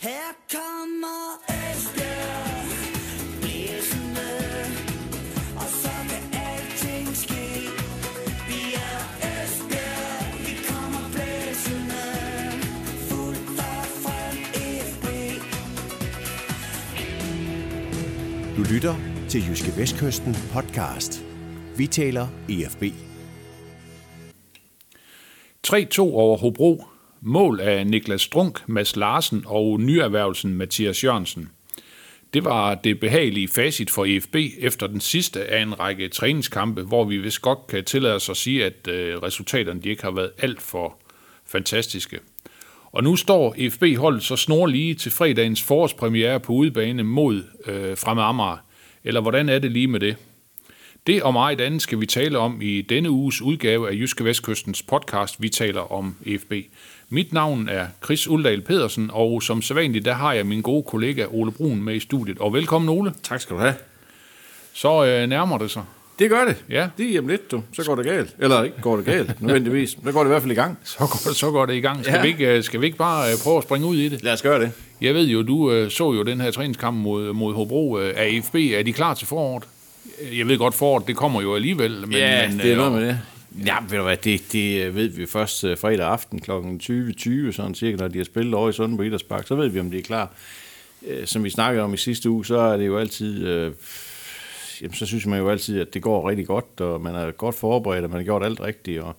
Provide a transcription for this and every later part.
Her kommer Esbjerg blæsende, og så kan alting ske. Vi er Esbjerg, vi kommer blæsende, fuldt og frem FB. Du lytter til Jyske Vestkysten podcast. Vi taler EFB. 3-2 over Hobro. Mål af Niklas Strunk, Mads Larsen og nyerhvervelsen Mathias Jørgensen. Det var det behagelige facit for EFB efter den sidste af en række træningskampe, hvor vi vist godt kan tillade os at sige, at øh, resultaterne de ikke har været alt for fantastiske. Og nu står EFB-holdet så snorlige til fredagens forårspremiere på udebane mod øh, Fremad Amager. Eller hvordan er det lige med det? Det og meget andet skal vi tale om i denne uges udgave af Jyske Vestkystens podcast, vi taler om EFB. Mit navn er Chris Uldal Pedersen, og som sædvanligt, der har jeg min gode kollega Ole Brun med i studiet. Og velkommen Ole. Tak skal du have. Så øh, nærmer det sig. Det gør det. Ja. Det er om lidt, du. Så går det galt. Eller ikke går det galt, nødvendigvis. Så går det i hvert fald i gang. Så går, så går det i gang. Skal, Ja. vi ikke, øh, skal vi ikke bare øh, prøve at springe ud i det? Lad os gøre det. Jeg ved jo, du øh, så jo den her træningskamp mod, mod Hobro af EFB. Er de klar til foråret? Jeg ved godt, foråret det kommer jo alligevel. Men, ja, men, det er noget med det. Ja, ved du hvad, det, det øh, ved vi først øh, fredag aften kl. 20.20, sådan cirka, når de har spillet over i Sunden på Idrætspark, så ved vi, om de er klar. Øh, som vi snakkede om i sidste uge, så er det jo altid, øh, jamen, så synes man jo altid, at det går rigtig godt, og man er godt forberedt, og man har gjort alt rigtigt, og,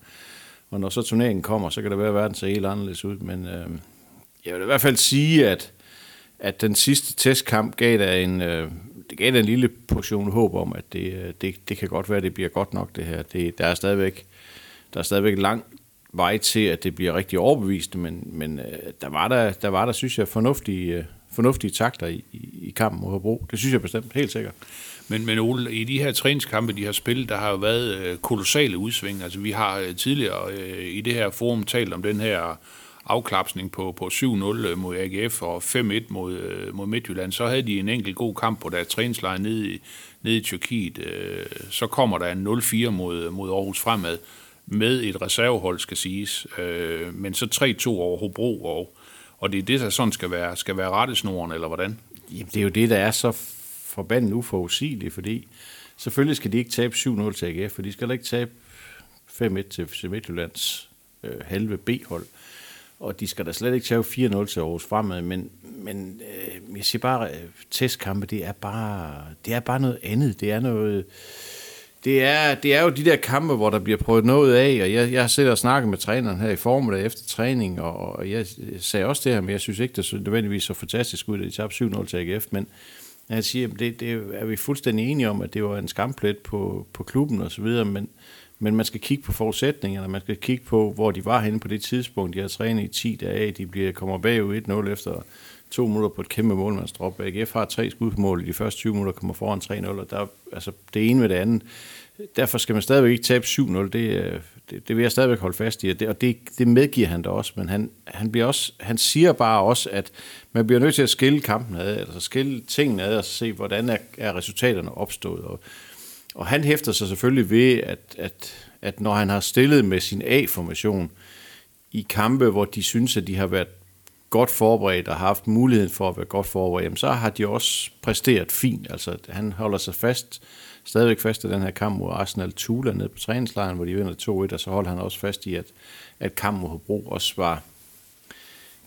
og når så turneringen kommer, så kan det være, at verden ser helt anderledes ud, men øh, jeg vil i hvert fald sige, at at den sidste testkamp gav der en, øh, det gav en lille portion håb om, at det, øh, det, det kan godt være, at det bliver godt nok det her. Det, der, er stadigvæk, der er stadigvæk lang vej til, at det bliver rigtig overbevist, men, men øh, der, var der, der var der, synes jeg, fornuftige, øh, fornuftige takter i, i, kampen mod Hobro. Det synes jeg bestemt, helt sikkert. Men, men Ole, i de her træningskampe, de har spillet, der har jo været kolossale udsving. Altså, vi har tidligere øh, i det her forum talt om den her afklapsning på, på 7-0 øh, mod AGF og 5-1 mod, øh, mod Midtjylland. Så havde de en enkelt god kamp på deres træningslejr nede i, nede i Tyrkiet. Øh, så kommer der en 0-4 mod, mod Aarhus Fremad med et reservehold, skal siges. Men så 3-2 over Hobro, og, og det er det, der sådan skal være, skal være rettesnoren, eller hvordan? Jamen, det er jo det, der er så forbandet uforudsigeligt, fordi selvfølgelig skal de ikke tabe 7-0 til AGF, for de skal da ikke tabe 5-1 til FC Midtjyllands øh, halve B-hold. Og de skal da slet ikke tage 4-0 til Aarhus Fremad, men, men øh, jeg siger bare, øh, testkampe, det er bare, det er bare noget andet. Det er noget... Det er, det er jo de der kampe, hvor der bliver prøvet noget af, og jeg, jeg har siddet og snakket med træneren her i formiddag efter træning, og, og jeg sagde også det her, men jeg synes ikke, det så nødvendigvis så fantastisk ud, at de tabte 7-0 til AGF, men jeg siger, det, det er vi fuldstændig enige om, at det var en skamplet på, på klubben og så videre, men, men man skal kigge på forudsætningerne, man skal kigge på, hvor de var henne på det tidspunkt. De har trænet i 10 dage, de bliver, kommer bagud 1-0 efter to minutter på et kæmpe målmandsdrop. AGF har tre skud på mål i de første 20 minutter, kommer foran 3-0, og der, altså, det ene med det andet. Derfor skal man stadigvæk ikke tabe 7-0, det, øh, det, det vil jeg stadigvæk holde fast i, og det, og det, det medgiver han da også, men han, han, bliver også, han siger bare også, at man bliver nødt til at skille kampen ad, altså skille tingene ad, og se, hvordan er, er resultaterne opstået, og, og han hæfter sig selvfølgelig ved, at, at, at når han har stillet med sin A-formation i kampe, hvor de synes, at de har været godt forberedt og har haft muligheden for at være godt forberedt, jamen, så har de også præsteret fint. Altså, han holder sig fast, stadigvæk fast i den her kamp mod Arsenal Tula nede på træningslejren, hvor de vinder 2-1, og så holder han også fast i, at, at kampen mod Hobro også var,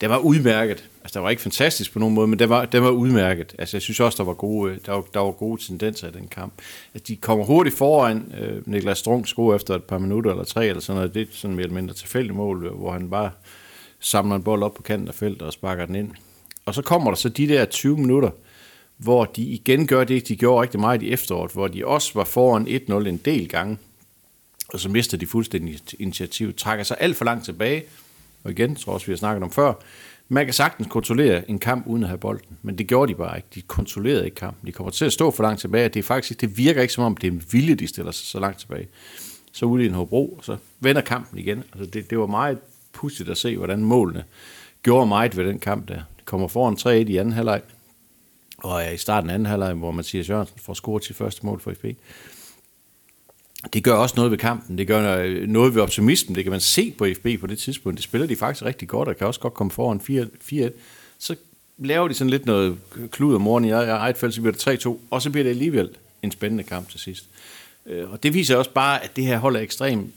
det var udmærket. Altså, det var ikke fantastisk på nogen måde, men det var, det var udmærket. Altså, jeg synes også, der var gode, øh, der var, der var gode tendenser i den kamp. At de kommer hurtigt foran. Øh, Niklas Strung score efter et par minutter eller tre, eller sådan noget. Det er sådan mere eller mindre tilfældigt mål, øh, hvor han bare samler en bold op på kanten af feltet og sparker den ind. Og så kommer der så de der 20 minutter, hvor de igen gør det, de gjorde rigtig meget i efteråret, hvor de også var foran 1-0 en del gange, og så mister de fuldstændig initiativ, trækker sig alt for langt tilbage, og igen, tror jeg også, vi har snakket om før, man kan sagtens kontrollere en kamp uden at have bolden, men det gjorde de bare ikke. De kontrollerede ikke kampen. De kommer til at stå for langt tilbage, det, er faktisk, det virker ikke som om, det er en vilje, de stiller sig så langt tilbage. Så ude i en Hobro, og så vender kampen igen. Altså det, det var meget pudsigt at se, hvordan målene gjorde meget ved den kamp der. De kommer foran 3-1 i anden halvleg, og er i starten af anden halvleg, hvor Mathias Jørgensen får scoret sit første mål for FB. Det gør også noget ved kampen. Det gør øh, noget ved optimismen. Det kan man se på FB på det tidspunkt. Det spiller de faktisk rigtig godt, og kan også godt komme foran 4-1. Så laver de sådan lidt noget klud om morgenen i e- eget felt, så bliver det 3-2, og så bliver det alligevel en spændende kamp til sidst. Øh, og det viser også bare, at det her hold er ekstremt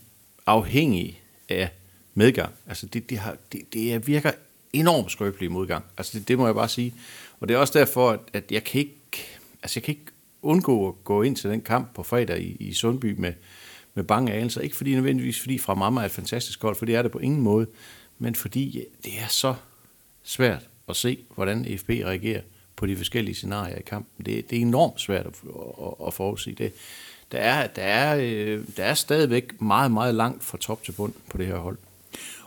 afhængig af medgang. Altså det, det, har, det, det virker enormt skrøbelig modgang. Altså det, det må jeg bare sige. Og det er også derfor, at, at jeg kan ikke, altså jeg kan ikke undgå at gå ind til den kamp på fredag i, i Sundby med, med bange anelser. Ikke fordi nødvendigvis, fordi fra mamma er et fantastisk hold, for det er det på ingen måde, men fordi det er så svært at se, hvordan FB reagerer på de forskellige scenarier i kampen. Det, det er enormt svært at, at, at forudse det. Der er, der, er, øh, der er stadigvæk meget, meget langt fra top til bund på det her hold.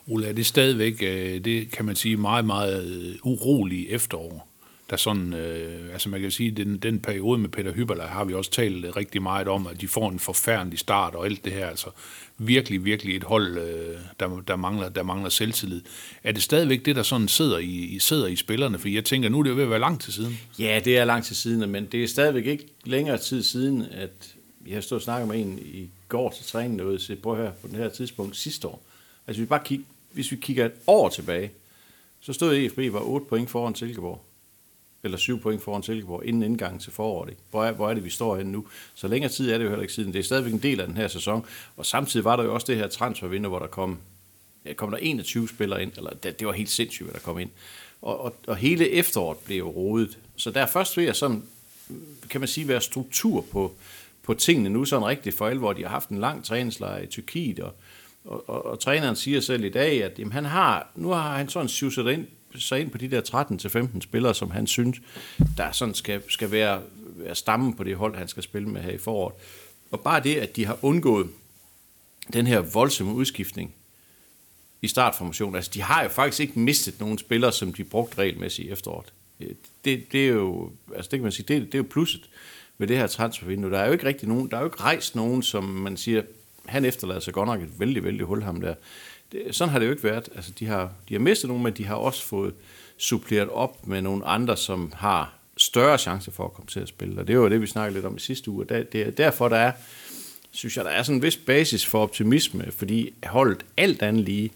Ole, er det stadigvæk, øh, det kan man sige, meget, meget øh, urolig efterår? Der sådan, øh, altså man kan sige, den, den periode med Peter Hyberler har vi også talt rigtig meget om, at de får en forfærdelig start og alt det her. Altså virkelig, virkelig et hold, øh, der, der, mangler, der mangler selvtillid. Er det stadigvæk det, der sådan sidder i, sidder i spillerne? For jeg tænker, nu er det jo ved at være lang tid siden. Ja, det er lang tid siden, men det er stadigvæk ikke længere tid siden, at jeg har stået og snakket med en i går til træningen derude, så prøv her på den her tidspunkt sidste år. Altså hvis vi bare kig, hvis vi kigger et år tilbage, så stod EFB var 8 point foran Silkeborg. Eller 7 point foran Silkeborg, inden indgang til foråret. Ikke? Hvor, er, hvor er det, vi står henne nu? Så længere tid er det jo heller ikke siden. Det er stadigvæk en del af den her sæson. Og samtidig var der jo også det her transfervindue, hvor der kom, ja, kom der 21 spillere ind. Eller det, det var helt sindssygt, hvad der kom ind. Og, og, og hele efteråret blev jo rodet. Så der først ved at sådan, kan man sige, være struktur på, på tingene nu sådan rigtigt for alvor. De har haft en lang træningslejr i Tyrkiet, og, og, og, og træneren siger selv i dag, at jamen, han har, nu har han sådan suset ind, sig ind på de der 13-15 spillere, som han synes, der sådan skal, skal være, være stammen på det hold, han skal spille med her i foråret. Og bare det, at de har undgået den her voldsomme udskiftning i startformationen. Altså, de har jo faktisk ikke mistet nogen spillere, som de brugte regelmæssigt i efteråret. Øh, det, det er jo, altså det kan man sige, det, det er jo plusset ved det her transfervindue. Der er jo ikke rigtig nogen, der er jo ikke rejst nogen, som man siger, han efterlader sig godt nok et vældig, vældig hul ham der. Det, sådan har det jo ikke været. Altså, de har, de har mistet nogen, men de har også fået suppleret op med nogle andre, som har større chance for at komme til at spille. Og det var det, vi snakkede lidt om i sidste uge. Der, det er derfor, der er, synes jeg, der er sådan en vis basis for optimisme, fordi holdet alt andet lige,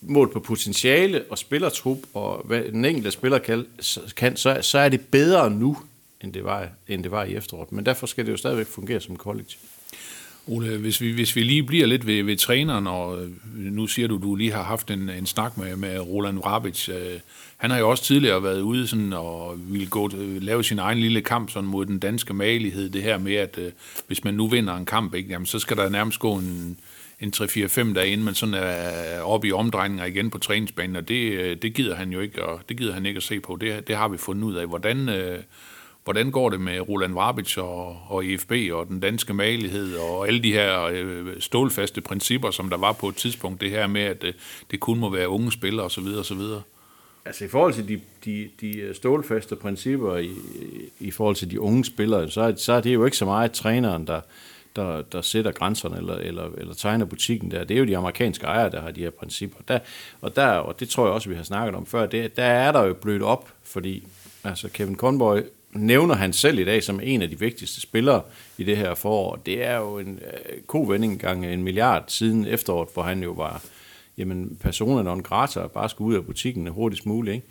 målt på potentiale og spillertrup, og hvad den enkelte spiller kan, kan så, så er det bedre nu, end det, var, end det var i efteråret. Men derfor skal det jo stadigvæk fungere som kollektiv. Ole, hvis vi, hvis vi lige bliver lidt ved, ved træneren, og øh, nu siger du, du lige har haft en, en snak med, med Roland Vrabic. Øh, han har jo også tidligere været ude sådan, og ville gå, øh, lave sin egen lille kamp sådan, mod den danske malighed. Det her med, at øh, hvis man nu vinder en kamp, ikke, jamen, så skal der nærmest gå en, en 3-4-5 dage, inden man sådan er oppe i omdrejninger igen på træningsbanen, og det, øh, det gider han jo ikke, og det gider han ikke at se på. Det, det har vi fundet ud af. Hvordan, øh, hvordan går det med Roland Warbitz og, og EFB og den danske malighed og alle de her øh, stålfaste principper, som der var på et tidspunkt, det her med, at øh, det kun må være unge spillere osv. osv. Altså i forhold til de, de, de øh, stålfaste principper i, i forhold til de unge spillere, så er, så er det jo ikke så meget træneren, der, der, der sætter grænserne eller, eller, eller tegner butikken der. Det er jo de amerikanske ejere, der har de her principper. Der, og, der, og det tror jeg også, vi har snakket om før, det, der er der jo blødt op, fordi altså Kevin Conboy nævner han selv i dag som en af de vigtigste spillere i det her forår. Det er jo en øh, kovending gang en milliard siden efteråret, hvor han jo var jamen, personen non grata og bare skulle ud af butikken hurtigst muligt. Ikke?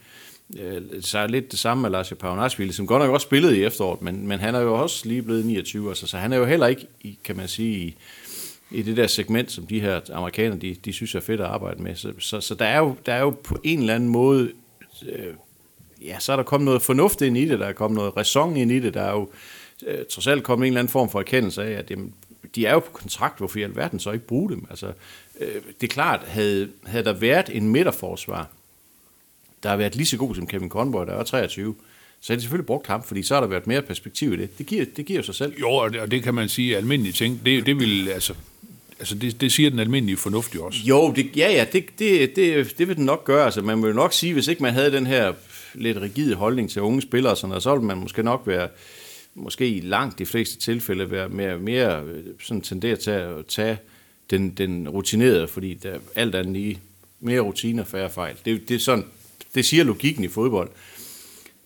Øh, så er lidt det samme med Lars Paunasvili, som godt nok også spillede i efteråret, men, men han er jo også lige blevet 29, altså, så han er jo heller ikke, i, kan man sige, i, i det der segment, som de her amerikanere, de, de synes er fedt at arbejde med. Så, så, så der, er jo, der er jo på en eller anden måde øh, ja, så er der kommet noget fornuft ind i det, der er kommet noget ræson ind i det, der er jo øh, trods alt kommet en eller anden form for erkendelse af, at jamen, de er jo på kontrakt, hvorfor i alverden så ikke bruge dem? Altså, øh, det er klart, havde, havde der været en midterforsvar, der har været lige så god som Kevin Conboy, der er 23, så har de selvfølgelig brugt ham, fordi så har der været mere perspektiv i det. Det giver, det giver sig selv. Jo, og det, og det kan man sige almindelige ting. Det, det vil, altså, altså det, det siger den almindelige fornuft jo også. Jo, det, ja, ja, det, det, det, det vil den nok gøre. Altså, man vil nok sige, hvis ikke man havde den her lidt rigide holdning til unge spillere, sådan, og så vil man måske nok være, måske i langt de fleste tilfælde, være mere, mere øh, sådan tenderet til at tage den, den rutinerede, fordi der alt andet lige mere rutiner, færre fejl. Det, det, er sådan, det siger logikken i fodbold.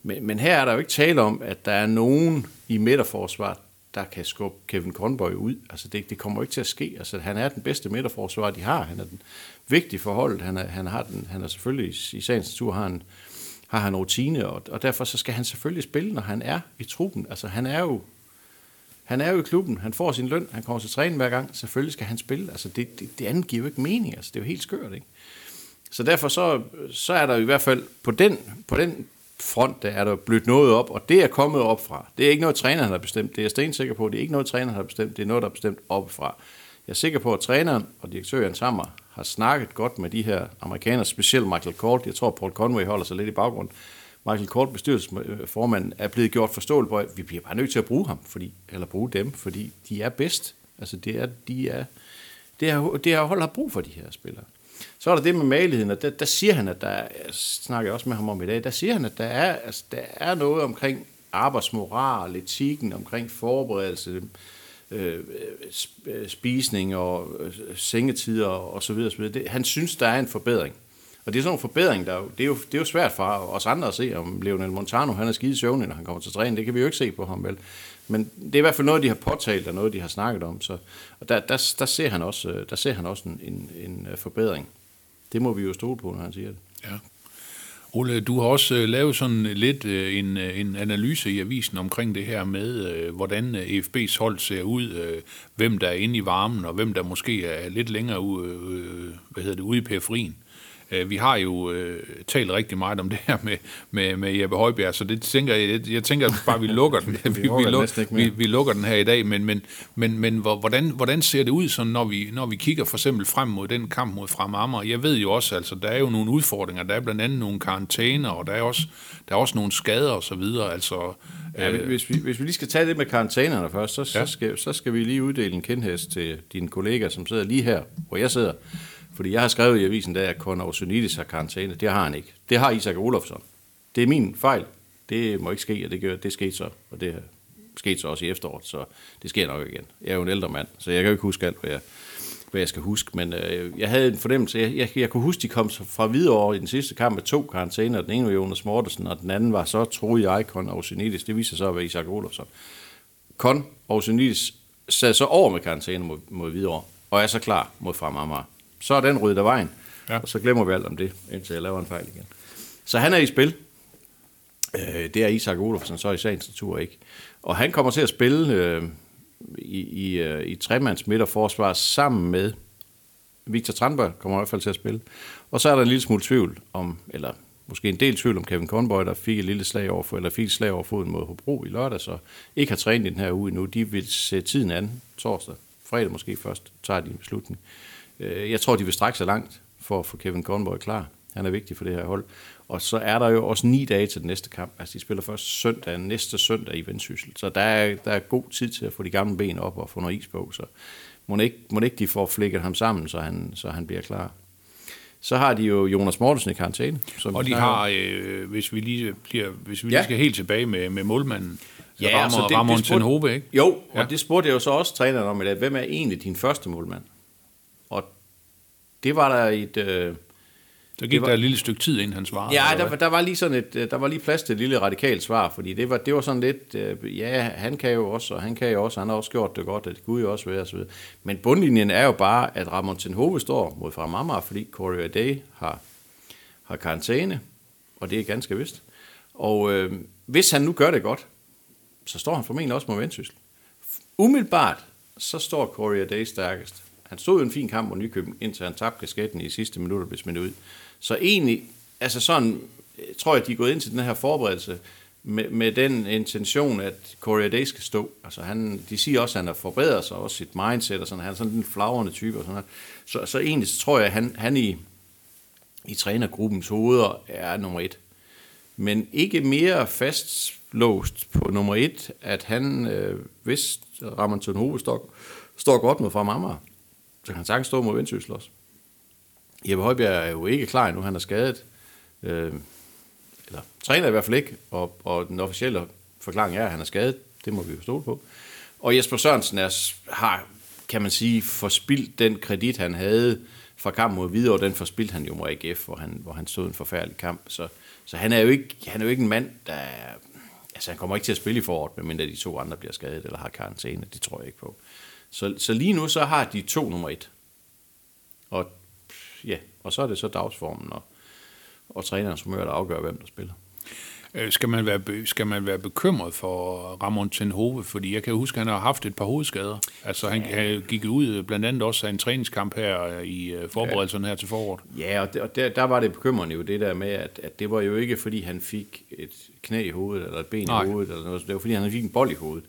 Men, men her er der jo ikke tale om, at der er nogen i midterforsvaret, der kan skubbe Kevin Conboy ud. Altså det, det kommer ikke til at ske. Altså han er den bedste midterforsvar, de har. Han er den vigtige forhold. Han er, han har den, han er selvfølgelig i sagens natur har han, har han rutine, og, og derfor så skal han selvfølgelig spille, når han er i truppen. Altså han er jo han er jo i klubben, han får sin løn, han kommer til træning hver gang, selvfølgelig skal han spille. Altså det, det, det andet giver jo ikke mening, altså det er jo helt skørt, ikke? Så derfor så, så er der i hvert fald på den, på den front, der er der blødt noget op, og det er kommet op fra. Det er ikke noget, træneren har bestemt. Det er jeg stensikker på. Det er ikke noget, træneren har bestemt. Det er noget, der er bestemt fra. Jeg er sikker på, at træneren og direktøren sammen har snakket godt med de her amerikanere, specielt Michael Kort. Jeg tror, Paul Conway holder sig lidt i baggrund. Michael Kort, bestyrelsesformanden, er blevet gjort forståeligt på, at vi bliver bare nødt til at bruge ham, fordi, eller bruge dem, fordi de er bedst. Altså, det er, de er, det er, det er hold har brug for de her spillere. Så er der det med maligheden, og der, der siger han, at der er, jeg snakker også med ham om i dag, der siger han, at der er, altså, der er noget omkring arbejdsmoral, etikken, omkring forberedelse, Øh, øh, spisning og øh, sengetider og så videre. Så videre. Det, han synes, der er en forbedring. Og det er sådan en forbedring, der, det, er jo, det er jo svært for os andre at se, om Leonel Montano han er skide søvnig, når han kommer til træning. Det kan vi jo ikke se på ham, vel? Men det er i hvert fald noget, de har påtalt, og noget, de har snakket om. Så, og der, der, der, ser han også, øh, der ser han også en, en, en forbedring. Det må vi jo stole på, når han siger det. Ja. Ole, du har også øh, lavet sådan lidt øh, en, øh, en analyse i avisen omkring det her med, hvordan EFB's hold ser ud, hvem der er inde i varmen, og hvem der måske er lidt længere ude, hvad hedder det, ude i periferien. Øh, vi har jo øh, talt rigtig meget om det her med, med, med Jeppe Højbjerg, så det tænker jeg, jeg tænker bare, vi lukker den. vi, vi, vi, luk, vi, vi lukker den her i dag, men, men, men, men hvordan, hvordan ser det ud, sådan, når, vi, når vi kigger for eksempel frem mod den kamp mod Frem Amager? Jeg ved jo også, altså, der er jo nogle udfordringer, der er blandt andet nogle karantæner, og der er også, der er også nogle skader og så videre, altså... Ja, øh, hvis, vi, hvis vi lige skal tage det med karantænerne først, så, ja. så, skal, så skal vi lige uddele en kendhest til dine kollegaer, som sidder lige her, hvor jeg sidder. Fordi jeg har skrevet i avisen, der, at Conor Osunidis har karantæne. Det har han ikke. Det har Isak Olofsson. Det er min fejl. Det må ikke ske, og det, gør, det skete så. Og det skete så også i efteråret, så det sker nok igen. Jeg er jo en ældre mand, så jeg kan jo ikke huske alt, hvad jeg, hvad jeg skal huske. Men øh, jeg havde en fornemmelse. Jeg, jeg, jeg kunne huske, de kom fra Hvidovre i den sidste kamp med to karantæner. Den ene var Jonas Mortensen, og den anden var så, troede jeg, Kon Osunidis. Det viser sig så at være Isak Olofsson. Kon Osunidis sad så over med karantæne mod, mod Hvidovre, og er så klar mod Frem Amager så er den ryddet af vejen. Ja. Og så glemmer vi alt om det, indtil jeg laver en fejl igen. Så han er i spil. Øh, det er Isak Olofsson så i sagens natur ikke. Og han kommer til at spille øh, i, i, øh, i tremands midterforsvar sammen med Victor Tranberg kommer i hvert fald til at spille. Og så er der en lille smule tvivl om, eller måske en del tvivl om Kevin Conboy, der fik et lille slag over, eller fik et slag over foden mod Hobro i lørdag, så ikke har trænet i den her uge endnu. De vil se tiden an torsdag, fredag måske først, tager de en beslutning. Øh, jeg tror, de vil strække sig langt for at få Kevin Conboy klar. Han er vigtig for det her hold. Og så er der jo også ni dage til den næste kamp. Altså, de spiller først søndag, næste søndag i Vendsyssel. Så der er, der er god tid til at få de gamle ben op og få noget is på. Så må ikke, må ikke de får flækket ham sammen, så han, så han bliver klar. Så har de jo Jonas Mortensen i karantæne. Som og de har, øh, hvis vi lige, bliver, hvis vi lige ja. skal helt tilbage med, med målmanden, ja, Ramon, altså det, Ramon det spurgte, ikke? Jo, og ja. det spurgte jeg jo så også træneren om i dag. Hvem er egentlig din første målmand? Det var der et... Øh, der gik var, der et lille stykke tid, inden han svarede. Ja, der, der, var lige sådan et, øh, der var lige plads til et lille radikalt svar, fordi det var, det var sådan lidt, øh, ja, han kan jo også, og han kan jo også, han har også gjort det godt, og det kunne jo også være, videre. Men bundlinjen er jo bare, at Ramon Tenhove står mod fra Amager, fordi Corey Day har, har karantæne, og det er ganske vist. Og øh, hvis han nu gør det godt, så står han formentlig også mod Vendsyssel. Umiddelbart, så står Corey Day stærkest. Han stod en fin kamp mod Nykøbing, indtil han tabte kasketten i sidste minut og blev smidt ud. Så egentlig, altså sådan, øh, tror jeg, de er gået ind til den her forberedelse med, med den intention, at Corey Day skal stå. Altså han, de siger også, at han har forbedret sig, også sit mindset, og sådan, han er sådan en flagrende type. Og sådan noget. Så, så egentlig så tror jeg, at han, han i, i trænergruppens hoveder er nummer et. Men ikke mere fastlåst på nummer et, at han, øh, hvis Ramon Tonhove står, står godt med fra Amager, så kan han sagtens stå mod Vendsyssel også. Jeppe Højbjerg er jo ikke klar endnu, han er skadet. Øh, eller træner i hvert fald ikke, og, og den officielle forklaring er, at han er skadet. Det må vi jo stole på. Og Jesper Sørensen er, har, kan man sige, forspildt den kredit, han havde fra kampen mod Hvidovre, den forspildt han jo mod AGF, hvor han, hvor han stod en forfærdelig kamp. Så, så han, er jo ikke, han er jo ikke en mand, der altså han kommer ikke til at spille i foråret, medmindre de to andre bliver skadet eller har karantæne. Det tror jeg ikke på. Så, så lige nu så har de to nummer et. Og, ja, og så er det så dagsformen og, og trænerens humør, der afgør, hvem der spiller. Øh, Skal man, være, skal man være bekymret for Ramon Tenhove? Fordi jeg kan huske, at han har haft et par hovedskader. Altså han, han gik ud øh, blandt andet også af en træningskamp her øh, i øh, forberedelserne her til foråret. Ja, og, der, og der, der var det bekymrende jo det der med, at, at det var jo ikke, fordi han fik et knæ i hovedet, eller et ben Nej. i hovedet, eller noget. Det var, fordi han fik en bold i hovedet.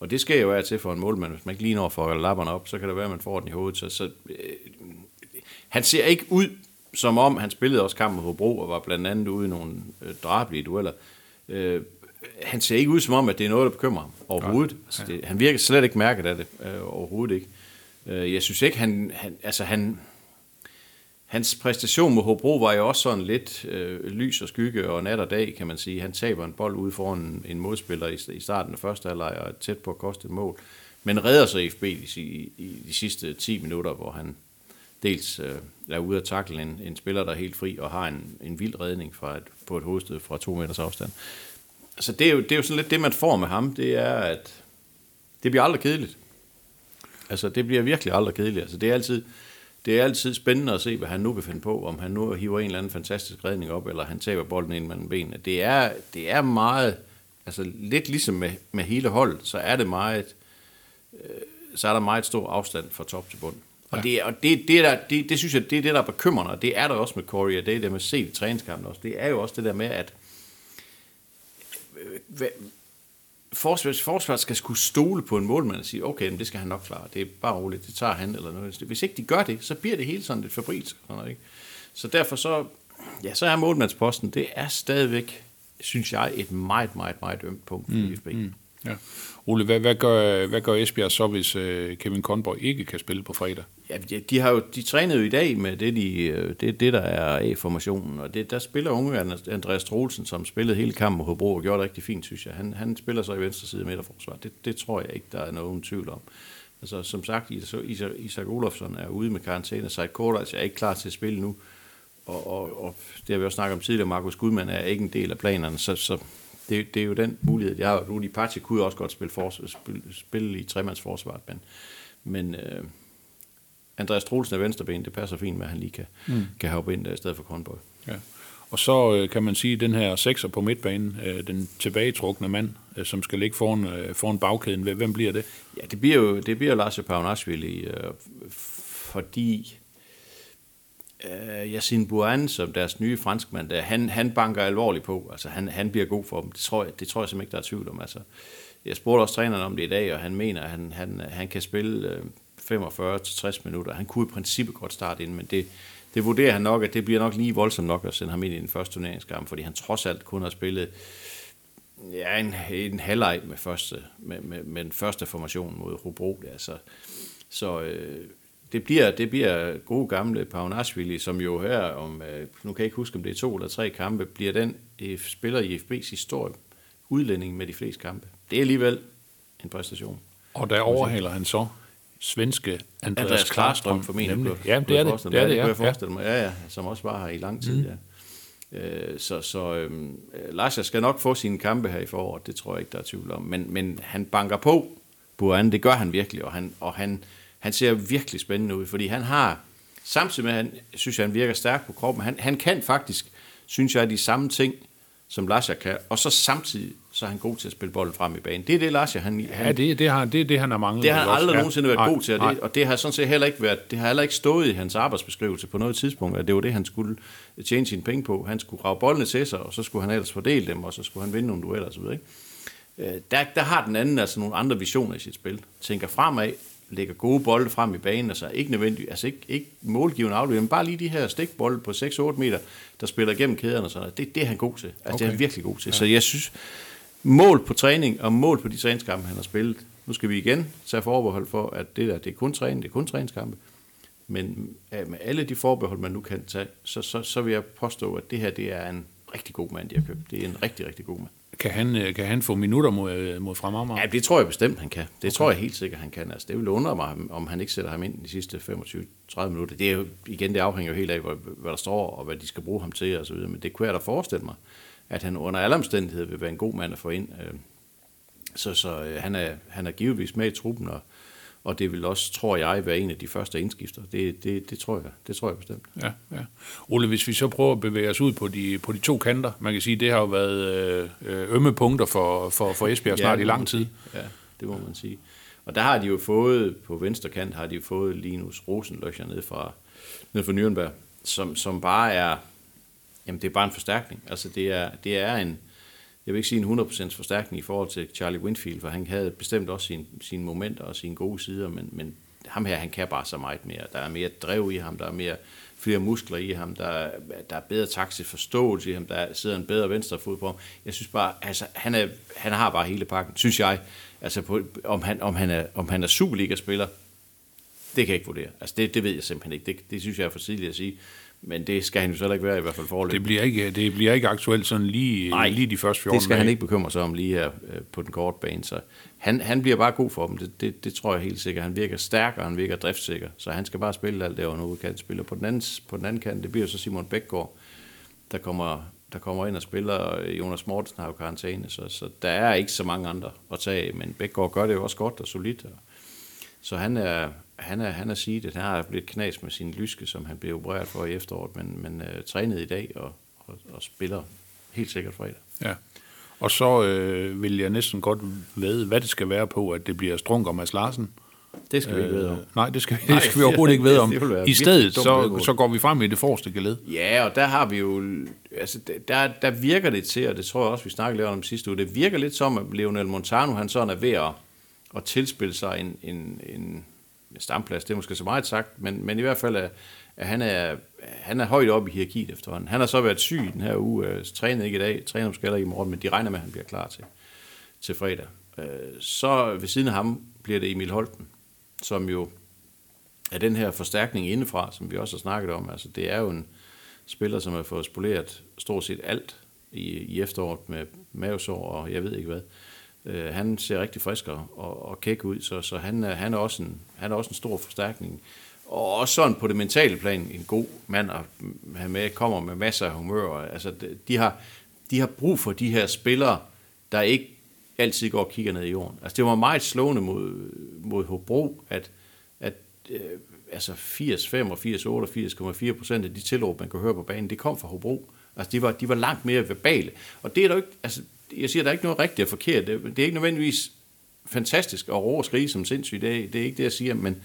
Og det sker jo af til for en målmand. Hvis man ikke lige når for lapperne op, så kan det være, at man får den i hovedet. Så, så øh, han ser ikke ud, som om han spillede også kampen mod Hobro, og var blandt andet ude i nogle øh, drabelige dueller. Øh, han ser ikke ud som om, at det er noget, der bekymrer ham overhovedet. Altså, det, han virker slet ikke mærket af det, øh, overhovedet ikke. Øh, jeg synes ikke, han, han, altså han, hans præstation mod Hobro var jo også sådan lidt øh, lys og skygge og nat og dag, kan man sige. Han taber en bold ude foran en, en modspiller i, i starten af første halvleg og er tæt på at koste et mål. Men redder så FB i, i, i de sidste 10 minutter, hvor han dels øh, er ude at takle en, en spiller, der er helt fri og har en, en vild redning fra et, på et hovedstød fra to meters afstand. Så det er, jo, det er jo sådan lidt det, man får med ham, det er, at det bliver aldrig kedeligt. Altså, det bliver virkelig aldrig kedeligt. Altså, det er altid, det er altid spændende at se, hvad han nu vil finde på, om han nu hiver en eller anden fantastisk redning op, eller han taber bolden ind mellem benene. Det er, det er meget, altså lidt ligesom med, med hele holdet, så er det meget, øh, så er der meget stor afstand fra top til bund. Og, Ja. det, og det, det, der, det, det, synes jeg, det er det, der er bekymrende, og det er der også med Corey, og det er det med at se i træningskampen også. Det er jo også det der med, at øh, forsvars, forsvaret skal skulle stole på en målmand og sige, okay, men det skal han nok klare. Det er bare roligt, det tager han eller noget. Hvis ikke de gør det, så bliver det hele sådan lidt noget, ikke? Så derfor så, ja, så er målmandsposten, det er stadigvæk, synes jeg, et meget, meget, meget ømt punkt for mm, FB. Mm. Ja. Ole, hvad, hvad, gør, hvad gør Esbjerg så, hvis øh, Kevin Conborg ikke kan spille på fredag? Ja, de, har jo, de trænede jo i dag med det, de, øh, det, det der er A-formationen, og det, der spiller unge Andreas Troelsen, som spillede hele kampen mod Hobro og gjorde det rigtig fint, synes jeg. Han, han spiller så i venstre side midterforsvar. Det, det tror jeg ikke, der er nogen tvivl om. Altså, som sagt, Isak, Isak, Olofsson er ude med karantæne, Seid Kordac er ikke klar til at spille nu, og, og, og det har vi også snakket om tidligere, Markus Gudmann er ikke en del af planerne, så, så det, det er jo den mulighed, jeg har. Rudi Paci kunne jo også godt spille, for, spille, spille i tremandsforsvaret, men, men øh, Andreas Troelsen er venstreben, det passer fint med, at han lige kan, mm. kan hoppe ind der i stedet for Kornborg. Ja. Og så øh, kan man sige, at den her sekser på midtbanen, øh, den tilbagetrukne mand, øh, som skal ligge foran, øh, foran bagkæden, hvem bliver det? Ja, det bliver jo det bliver Lars Paunashvili, øh, fordi øh, Yassin Bouan, som deres nye franskmand, der, han, han banker alvorligt på. Altså, han, han bliver god for dem. Det tror, jeg, det tror jeg simpelthen ikke, der er tvivl om. Altså, jeg spurgte også træneren om det i dag, og han mener, at han, han, han kan spille øh, 45-60 minutter. Han kunne i princippet godt starte ind, men det, det vurderer han nok, at det bliver nok lige voldsomt nok at sende ham ind i den første turneringskamp, fordi han trods alt kun har spillet ja, en, en halvleg med, første, med, med, med den første formation mod Hobro. Der. Så, så øh, det, bliver, det bliver gode gamle Paunashvili, som jo her om, øh, nu kan jeg ikke huske, om det er to eller tre kampe, bliver den øh, spiller i FB's historie udlænding med de fleste kampe. Det er alligevel en præstation. Og der overhaler han så svenske Andreas, Andreas Klarstrøm formentlig. Nemlig. Ja, det er det. Det er det, Ja, jeg forestille mig. Ja, ja, som også var her i lang tid, mm. ja. Øh, Så, så øhm, øh, Lars skal nok få sine kampe her i foråret, det tror jeg ikke, der er tvivl om. Men, men han banker på, Buran, det gør han virkelig, og han, og han, han ser virkelig spændende ud, fordi han har, samtidig med, at han, synes jeg, han virker stærk på kroppen, han, han kan faktisk, synes jeg, de samme ting, som Lasja kan, og så samtidig, så er han god til at spille bolden frem i banen. Det er det, Lasja, han, han Ja, det, det, har, det det, han har manglet. det har han aldrig Ja. nogensinde været Nej, god til, og det, og det har sådan set heller ikke været, det har heller ikke stået i hans arbejdsbeskrivelse på noget tidspunkt, at det var det, han skulle tjene sine penge på. Han skulle grave boldene til sig, og så skulle han ellers fordele dem, og så skulle han vinde nogle dueller osv. Ikke? Øh, Der, der har den anden altså nogle andre visioner i sit spil. Tænker fremad, lægger gode bolde frem i banen, altså ikke nødvendigt, altså ikke, ikke målgivende aflevering, men bare lige de her stikbolde på 6-8 meter, der spiller gennem kæderne og sådan noget. Det, det er han god til. Altså okay. det er han virkelig god til. Ja. Så jeg synes, mål på træning og mål på de træningskampe, han har spillet. Nu skal vi igen tage forbehold for, at det der, det er kun træning, det er kun træningskampe. Men med alle de forbehold, man nu kan tage, så, så, så vil jeg påstå, at det her, det er en rigtig god mand, de har købt. Det er en rigtig, rigtig god mand. Kan han, øh, kan han få minutter mod, øh, mod Fremammer? Ja, det tror jeg bestemt, han kan. Det okay. tror jeg helt sikkert, han kan. Altså, det vil undre mig, om han ikke sætter ham ind de sidste 25-30 minutter. Det er jo, igen, det afhænger jo helt af, hvad, der står, og hvad de skal bruge ham til, og så videre. Men det kunne jeg da forestille mig, at han under alle omstændigheder vil være en god mand at få ind. Øh, Så, så han, er, han er givetvis med i truppen, og, og det vil også, tror jeg, være en af de første indskifter. Det, det, det, tror, jeg, det tror jeg bestemt. Ja, ja. Ole, hvis vi så prøver at bevæge os ud på de, på de to kanter, man kan sige, det har jo været øh, ømme punkter for, for, for Esbjerg snart det i lang tid. Ja, det må man sige. Og der har de jo fået, på venstre kant, har de jo fået Linus Rosenløcher ned fra, ned fra Nürnberg, som, som bare er, jamen det er bare en forstærkning. Altså det er, det er en, jeg vil ikke sige en 100% forstærkning i forhold til Charlie Winfield, for han havde bestemt også sine, sine momenter og sine gode sider, men, men ham her, han kan bare så meget mere. Der er mere drev i ham, der er mere flere muskler i ham, der, er- der er bedre taktisk forståelse i ham, der sidder en bedre venstre fod på ham. Jeg synes bare, altså, han, er, han har bare hele pakken, synes jeg. Altså, på, om, han, om, han er, om han er Superliga-spiller, det kan jeg ikke vurdere. Altså, det, det ved jeg simpelthen ikke. Det, det synes jeg er for tidligt at sige. Men det skal han jo så ikke være, i hvert fald forløb. Det bliver ikke, det bliver ikke aktuelt sådan lige, Nej, lige de første 14 det skal han dage. ikke bekymre sig om lige her øh, på den korte bane. Så han, han bliver bare god for dem, det, det, det tror jeg helt sikkert. Han virker stærk, og han virker driftssikker, så han skal bare spille alt det, og nu kan spille. På den, anden, på den anden kant, det bliver så Simon Bækgaard, der kommer, der kommer ind og spiller, og Jonas Mortensen har jo karantæne, så, så der er ikke så mange andre at tage men Bækgaard gør det jo også godt og solidt, og, så han er, han er, han er sidet. Han har lidt knas med sin lyske, som han blev opereret for i efteråret, men, men uh, trænet i dag og, og, og spiller helt sikkert fredag. Ja. Og så øh, vil jeg næsten godt vide, hvad det skal være på, at det bliver Strunk og Mads Larsen. Det skal vi ikke vide om. Øh, nej, det skal, Nej, det skal vi overhovedet ikke vide om. I stedet, så, så går vi frem i det forreste geled. Ja, og der har vi jo, altså der, der virker det til, og det tror jeg også, vi snakkede lidt om sidste uge, det virker lidt som, at Leonel Montano, han sådan er ved at, at tilspille sig en, en, en stamplads, det er måske så meget sagt, men, men i hvert fald, er, at han er, han er højt oppe i hierarkiet efterhånden. Han har så været syg den her uge, øh, trænet ikke i dag, træner måske heller ikke i morgen, men de regner med, at han bliver klar til, til fredag. Øh, Så ved siden af ham bliver det Emil Holten, som jo er den her forstærkning indefra, som vi også har snakket om. Altså, det er jo en spiller, som har fået spoleret stort set alt i, i efteråret med mavesår og jeg ved ikke hvad. Øh, Øh, han ser rigtig frisk og, og, kæk ud, så, så han, øh, han, er også en, han er også en stor forstærkning. Og også sådan på det mentale plan, en god mand at have med, kommer med masser af humør. Altså, de- de har, de har brug for de her spillere, der ikke altid går og kigger ned i jorden. Altså, det var meget slående mod, mod Hobro, at, at øh, altså 80, 85, 88,4 procent af de tilråb, man kunne høre på banen, det kom fra Hobro. Altså, de var, de var langt mere verbale. Og det er der jo ikke, altså, jeg siger, der er ikke noget rigtigt og forkert. Det, det er ikke nødvendigvis fantastisk at råbe og skrige som sindssygt. Det, er- det er ikke det, jeg siger, men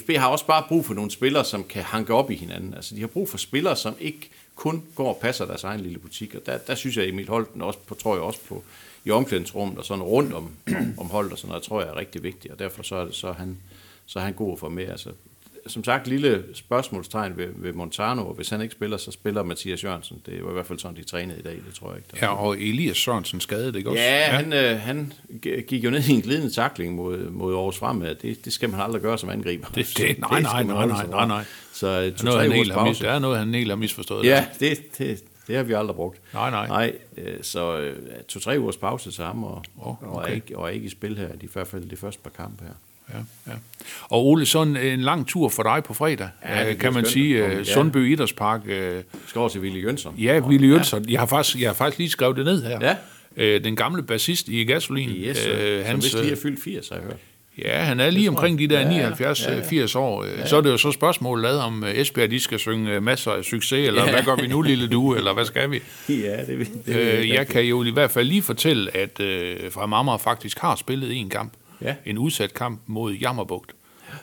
FB har også bare brug for nogle spillere, som kan hanke op i hinanden. Altså, de har brug for spillere, som ikke kun går og passer deres egen lille butik. Og der, der synes jeg, Emil Holten også på, tror jeg også på, i omklædningsrummet og sådan rundt om, om holdet og sådan noget, tror jeg er rigtig vigtigt. Og derfor så er, det, så er, han, så er han god for med. Altså, som sagt, lille spørgsmålstegn ved, ved Montano, og hvis han ikke spiller, så spiller Mathias Jørgensen. Det var i hvert fald sådan, de trænede i dag, det tror jeg ikke. der- Ja, og Elias Sørensen skadede, ikke også? Ja, han, øh, han gik jo ned i en glidende takling mod, mod Aarhus Fremad. Det, det skal man aldrig gøre som angriber. Det- det- nej, nej, nej, nej, nej, fra. nej. Så øh, er to, noget, han ugers helt har mis, der er noget, han helt har misforstået. Ja, det, det, det har vi aldrig brugt. Nej, nej. Nej, øh, så øh, to-tre ugers pause til ham, og, og, okay. er ikke, og er ikke i spil her, i hvert fald de første par kampe her. Ja, ja. Og Ole, sådan en lang tur for dig på fredag, Ja, ja, det kan man skønt sige. øh, ja. Sundby Idrætspark. øh, Vi skal over til Willy Jønsson. Ja, Willy Jønsson. Jeg har faktisk, jeg har faktisk lige skrevet det ned her. Ja. Øh, den gamle bassist i Gasolin. Yes, øh, som vist lige er fyldt 80, har jeg hørt. Ja, han er lige omkring de der Ja, ja. 79-80 år. Ja, Så er det jo så spørgsmålet lavet om øh, Esbjerg, de skal synge øh, masser af succes, eller hvad gør vi nu, lille du, eller hvad skal vi? Ja, det, det, det Øh, jeg kan jo i hvert fald lige fortælle, at øh, fra Marmar faktisk har spillet en kamp. Ja. En udsat kamp mod Jammerbugt,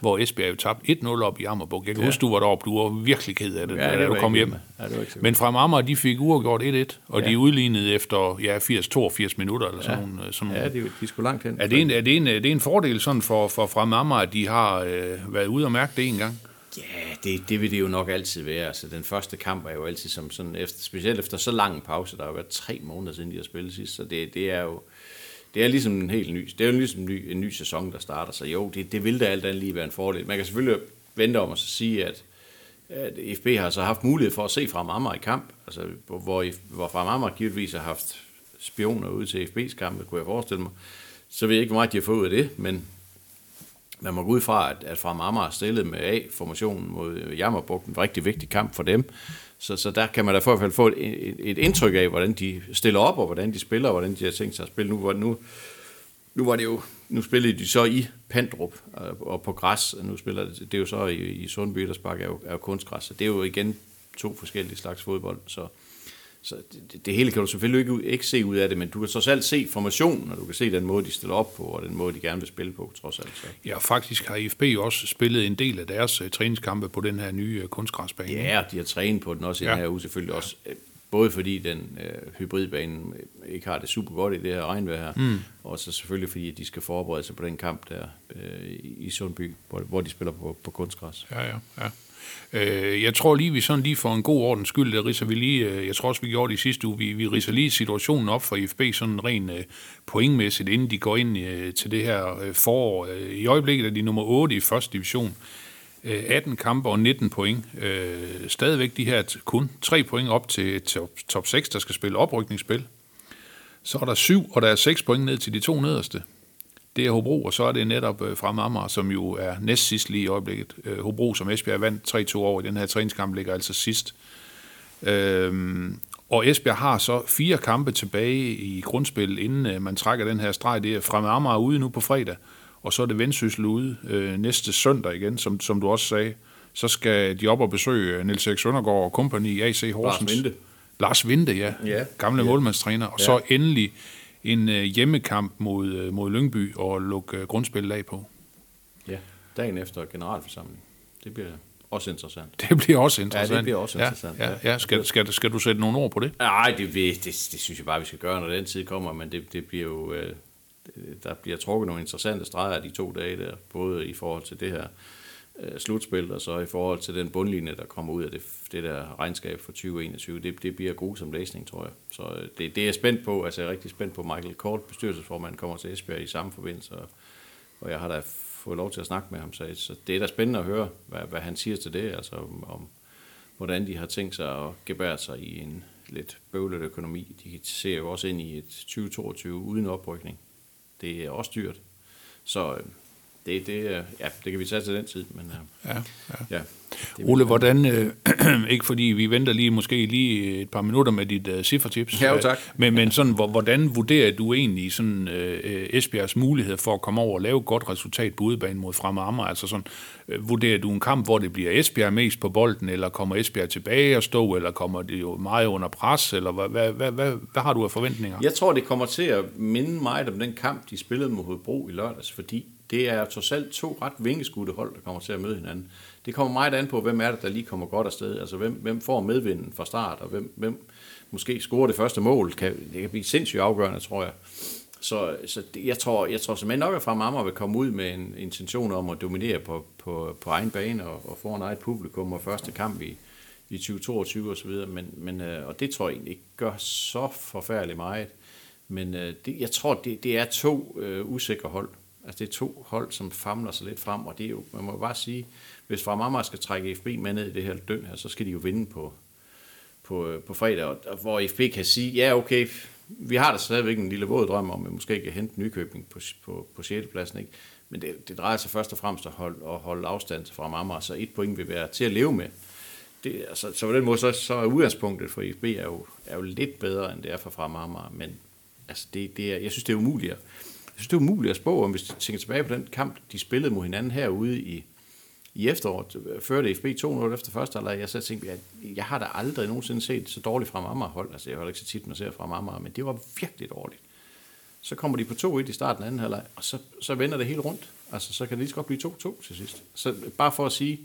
hvor Esbjerg jo tabte 1-0 op i Jammerbugt. Jeg kan ja. huske, du var deroppe, du var virkelig ked af det, Ja, ja, da var du kom hjem. Ja, det var ikke Men fra Marmar, de fik uafgjort 1-1, og Ja. ja. de udlignede efter ja, 80-82 minutter, eller sådan nogle. øh, Sådan Ja, det, de skulle langt hen. Er det, en, er, det en, er det en fordel sådan for, for fra Marmar, at de har øh, været ude og mærke det en gang? Ja, det, det vil det jo nok altid være. Altså, den første kamp er jo altid som sådan, efter, specielt efter så lang en pause, der har været tre måneder siden, de har spillet sidst, så det, det er jo det er ligesom en helt ny, det er jo ligesom en ny, en ny sæson, der starter, så jo, det, det vil da alt andet lige være en fordel. Man kan selvfølgelig vente om at så sige, at, at FB har så haft mulighed for at se fra Amager i kamp, altså, hvor, hvor, fra Amager givetvis har haft spioner ude til FB's kampe, kunne jeg forestille mig. Så ved jeg ikke, hvor meget de har fået ud af det, men man må gå ud fra, at, at fra Amager stillet med A-formationen mod Jammerbugten, en rigtig vigtig kamp for dem. Så, så der kan man da i hvert fald få et, et, et indtryk af, hvordan de stiller op, og hvordan de spiller, og hvordan de har tænkt sig at spille nu. Hvor nu nu var det jo, nu spillede de så i Pandrup øh, og på græs, og nu spiller det, det er jo så i, i Sundby Idrætspark er jo, er jo kunstgræs, så det er jo igen to forskellige slags fodbold, så, så det, det hele kan du selvfølgelig ikke, ikke se ud af det, men du kan så selv se formationen, og du kan se den måde, de stiller op på, og den måde, de gerne vil spille på, trods alt. Så. Ja, faktisk har IFB jo også spillet en del af deres uh, træningskampe på den her nye uh, kunstgræsbane. Ja, de har trænet på den også i Ja. den her uge selvfølgelig også. øh, Både fordi den øh, hybridbane ikke har det super godt i det her regnvejr her, mm. og så selvfølgelig fordi at de skal forberede sig på den kamp der øh, i- i Sundby, hvor, hvor de spiller på, på kunstgræs. Ja, ja, ja. Øh, jeg tror lige, vi sådan lige for en god ordens skyld, der riser vi lige, øh, jeg tror også, vi gjorde det i sidste uge, vi, vi riser lige situationen op for IFB sådan rent øh, pointmæssigt, inden de går ind øh, til det her øh, forår. Øh, I øjeblikket er de nummer 8 i første division. Øh, 18 kampe og 19 point. Øh, stadigvæk de her kun 3 point op til top, top 6, der skal spille oprykningsspil. Så er der 7, og der er 6 point ned til de to nederste. Det er Hobro, og så er det netop øh, fra Amager, som jo er næst sidst lige i øjeblikket. Øh, Hobro, som Esbjerg vandt 3-2 over i den her træningskamp, ligger altså sidst. Øhm, og Esbjerg har så fire kampe tilbage i grundspil, inden øh, man trækker den her streg. Det er fra Amager ude nu på fredag, og så er det Vendsyssel ude øh, næste søndag igen, som, som du også sagde. Så skal de op og besøge øh, Niels Erik Søndergaard og kompagni AC Horsens. Vinde. Lars Vinde, ja. Ja. Gamle Ja. målmandstræner. Og Ja. så endelig en øh, hjemmekamp mod, øh, mod Lyngby og lukke øh, grundspillet af på. Ja, dagen efter generalforsamling. Det bliver også interessant. Det bliver også interessant. bliver også interessant, Ja, ja, ja. ja. Skal, skal, skal du sætte nogle ord på det? Nej, det, det, det synes jeg bare, vi skal gøre, når den tid kommer, men det, det bliver jo, øh, det- der bliver trukket nogle interessante streger de to dage der, både i forhold til det her øh, slutspil, og så i forhold til den bundlinje, der kommer ud af det, det der regnskab for 2021. Det, det bliver grusom læsning, tror jeg. Så øh, det, det er jeg spændt på, altså jeg er rigtig spændt på, Michael Kort, bestyrelsesformand, kommer til Esbjerg i samme forbindelse, og, og jeg har da fået lov til at snakke med ham, så, så det er da spændende at høre, hvad, hvad han siger til det, altså om, om hvordan de har tænkt sig at gebære sig i en lidt bøvlet økonomi. De ser jo også ind i et 2022 uden oprykning. Det er også dyrt. Så øh, det, det, øh, ja, det kan vi tage til den tid, men øh, Ja, ja. ja. Det Ole, hvordan, øh, ikke fordi vi venter lige måske lige et par minutter med dit øh, ciffertips, Ja, jo, øh, tak. men, men sådan, hvor- hvordan vurderer du egentlig sådan, øh, Esbjergs mulighed for at komme over og lave et godt resultat på udebane mod Fremad Amager? Altså sådan, øh, vurderer du en kamp, hvor det bliver Esbjerg mest på bolden, eller kommer Esbjerg tilbage og stå, eller kommer det jo meget under pres, eller hvad, hvad, hvad, hvad, hvad har du af forventninger? Jeg tror, det kommer til at minde meget om den kamp, de spillede mod Hobro i lørdags, fordi det er trods alt to ret vingeskudte hold, der kommer til at møde hinanden. Det kommer meget an på, hvem er det, der lige kommer godt afsted. Altså, hvem, hvem får medvinden fra start, og hvem, hvem måske scorer det første mål. Kan, det kan blive sindssygt afgørende, tror jeg. Så, så det, jeg tror, jeg tror simpelthen nok, at fra Mamma vil komme ud med en intention om at dominere på, på, på egen bane og, og få en eget publikum og første kamp i, i 2022 og så videre. Men, men, øh, og det tror jeg egentlig ikke gør så forfærdeligt meget. Men øh, det, jeg tror, det, det er to øh, usikre hold. Altså det er to hold, som famler sig lidt frem, og det er jo, man må bare sige, hvis fra Mamma skal trække FB med ned i det her døn her, så skal de jo vinde på, på, øh, på fredag, og, og hvor FB kan sige, ja okay, vi har da stadigvæk en lille våd drøm om, at vi måske kan hente Nykøbing på, på, på 6. pladsen, ikke? men det, det drejer sig først og fremmest at holde, at holde afstand fra Mamma, så et point vil være til at leve med. Det, altså, så på den måde, så, så er udgangspunktet for FB er jo, er jo lidt bedre, end det er for fra Mamma, men altså, det, det er, jeg synes, det er umuligt at, synes, det er umuligt at spå, om hvis du tænker tilbage på den kamp, de spillede mod hinanden herude i, i efteråret, førte FB 2-0 efter første halvleg, jeg så tænkte, jeg, jeg har da aldrig nogensinde set så dårligt fra Amager hold, altså jeg har ikke så tit, man ser fra Amager, men det var virkelig dårligt. Så kommer de på 2-1 i starten af anden halvleg, og så, så vender det helt rundt. Altså, så kan det lige så godt blive 2-2 til sidst. Så bare for at sige,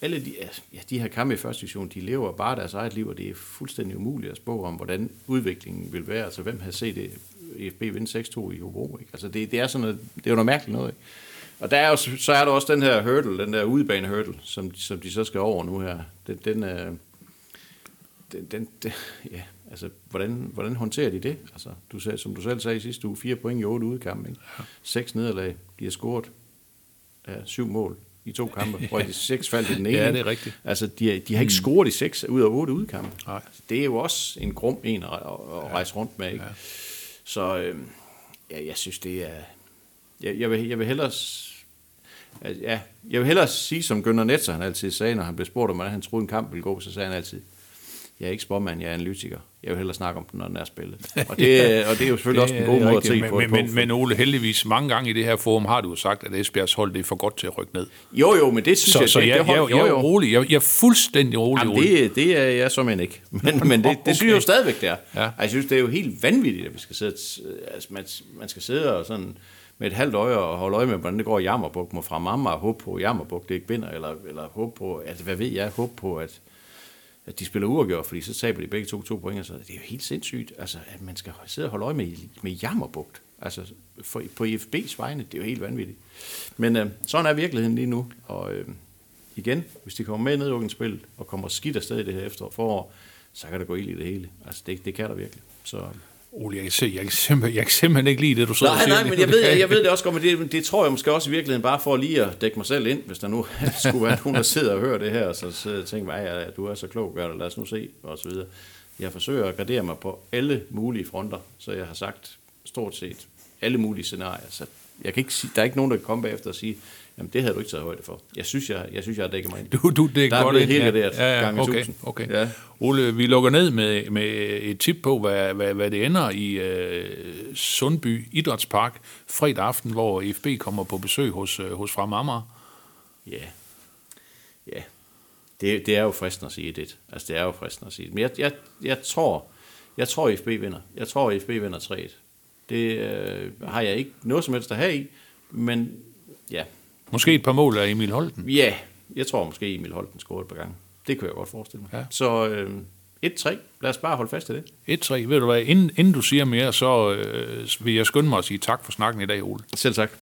alle de, ja, de her kampe i første division, de lever bare deres eget liv, og det er fuldstændig umuligt at spå om, hvordan udviklingen vil være. Altså, hvem havde set det, EFB vinde 6-2 i Hobro? Ikke? Altså, det, det, er sådan noget, det er jo noget mærkeligt noget. Ikke? Og der er jo, så er der også den her hurdle, den der udebane hurdle, som, som de så skal over nu her. Den, den, øh, den, den, den ja, altså, hvordan, hvordan håndterer de det? Altså, du sagde, som du selv sagde i sidste uge, fire point i otte udkampe, ikke? Seks nederlag, de har scoret ja, syv mål i to kampe, hvor de seks faldt i den ene. Ja, det er rigtigt. Altså, de, har- de har ikke scoret i seks ud af otte udkampe. Nej. Det er jo også en grum en at, at, at rejse rundt med, ikke? Så øh, ja, jeg synes, det er... Jeg, jeg, vil, jeg vil hellere... at- Ja, jeg vil hellere sige, som Gunnar Netzer han altid sagde, når han blev spurgt om, hvordan han troede en kamp ville gå, så sagde han altid, jeg er ikke spormand, jeg er analytiker. Jeg vil hellere snakke om den, når den er spillet. Og det, og det er jo selvfølgelig også en god måde at se men, på men, på. men, men Ole, heldigvis mange gange i det her forum har du jo sagt, at Esbjergs hold det er for godt til at rykke ned. Jo, jo, men det synes Så, jeg, så jeg, det hold- jeg, jeg er rolig. Jeg, jeg er fuldstændig rolig, Jamen, det, det er jeg som ikke. Men, men det, det synes jeg jo stadigvæk, det er. Ja. Ja. Jeg synes, det er jo helt vanvittigt, at vi skal sidde, altså, man, man skal sidde og sådan med et halvt øje og holde øje med, hvordan det går i Jammerbuk mod fra mamma og håbe på, at Jammerbuk det ikke vinder, eller, eller håbe på, at, hvad ved jeg, håbe på, at, at de spiller uafgjort, fordi så taber de begge to to point, så det er jo helt sindssygt, altså, at man skal sidde og holde øje med, med Jammerbugt, altså for, på IFB's vegne, det er jo helt vanvittigt. Men øh, sådan er virkeligheden lige nu, og øh, igen, hvis de kommer med i nedrykningsspillet og kommer skidt afsted i det her efterår, forår, så kan der gå ild i det hele. Altså, det, det kan der virkelig. Så, Ole, jeg kan, jeg, kan simpelthen, jeg kan simpelthen ikke lide det, du og Nej, nej, men jeg ved, jeg ved det også godt, men det, det tror jeg måske også i virkeligheden bare for lige at dække mig selv ind, hvis der nu skulle være nogen, der sidder og hører det her, og så sidder og tænker, mig, ja, du er så klog, gør det, lad os nu se, og så videre. Jeg forsøger at gradere mig på alle mulige fronter, så jeg har sagt stort set alle mulige scenarier, så jeg kan ikke sige, der er ikke nogen, der kan komme bagefter og sige, jamen det havde du ikke taget højde for. Jeg synes, jeg, jeg, synes, jeg har dækket mig ind. Du, du, det er Der er godt ind, helt ja. garderet ja, ja, gange okay. Okay. Ja. Ole, vi lukker ned med, med et tip på, hvad, hvad, hvad det ender i øh, Sundby Idrætspark fredag aften, hvor IFB kommer på besøg hos, øh, hos Frem Amager. Ja. Ja. Det, det er jo fristende at sige det. Altså, det er jo fristende at sige det. Men jeg, jeg, jeg tror, jeg tror, IFB vinder. Jeg tror, IFB vinder 3-1. Det øh, har jeg ikke noget som helst at have i, men ja. Måske et par mål af Emil Holten. Ja, jeg tror måske Emil Holten scorede et par gange. Det kunne jeg godt forestille mig. Ja. Så øh, 1-3. Lad os bare holde fast i det. 1-3. Ved du hvad, inden, inden du siger mere, så øh, vil jeg skynde mig at sige tak for snakken i dag, Ole. Selv tak.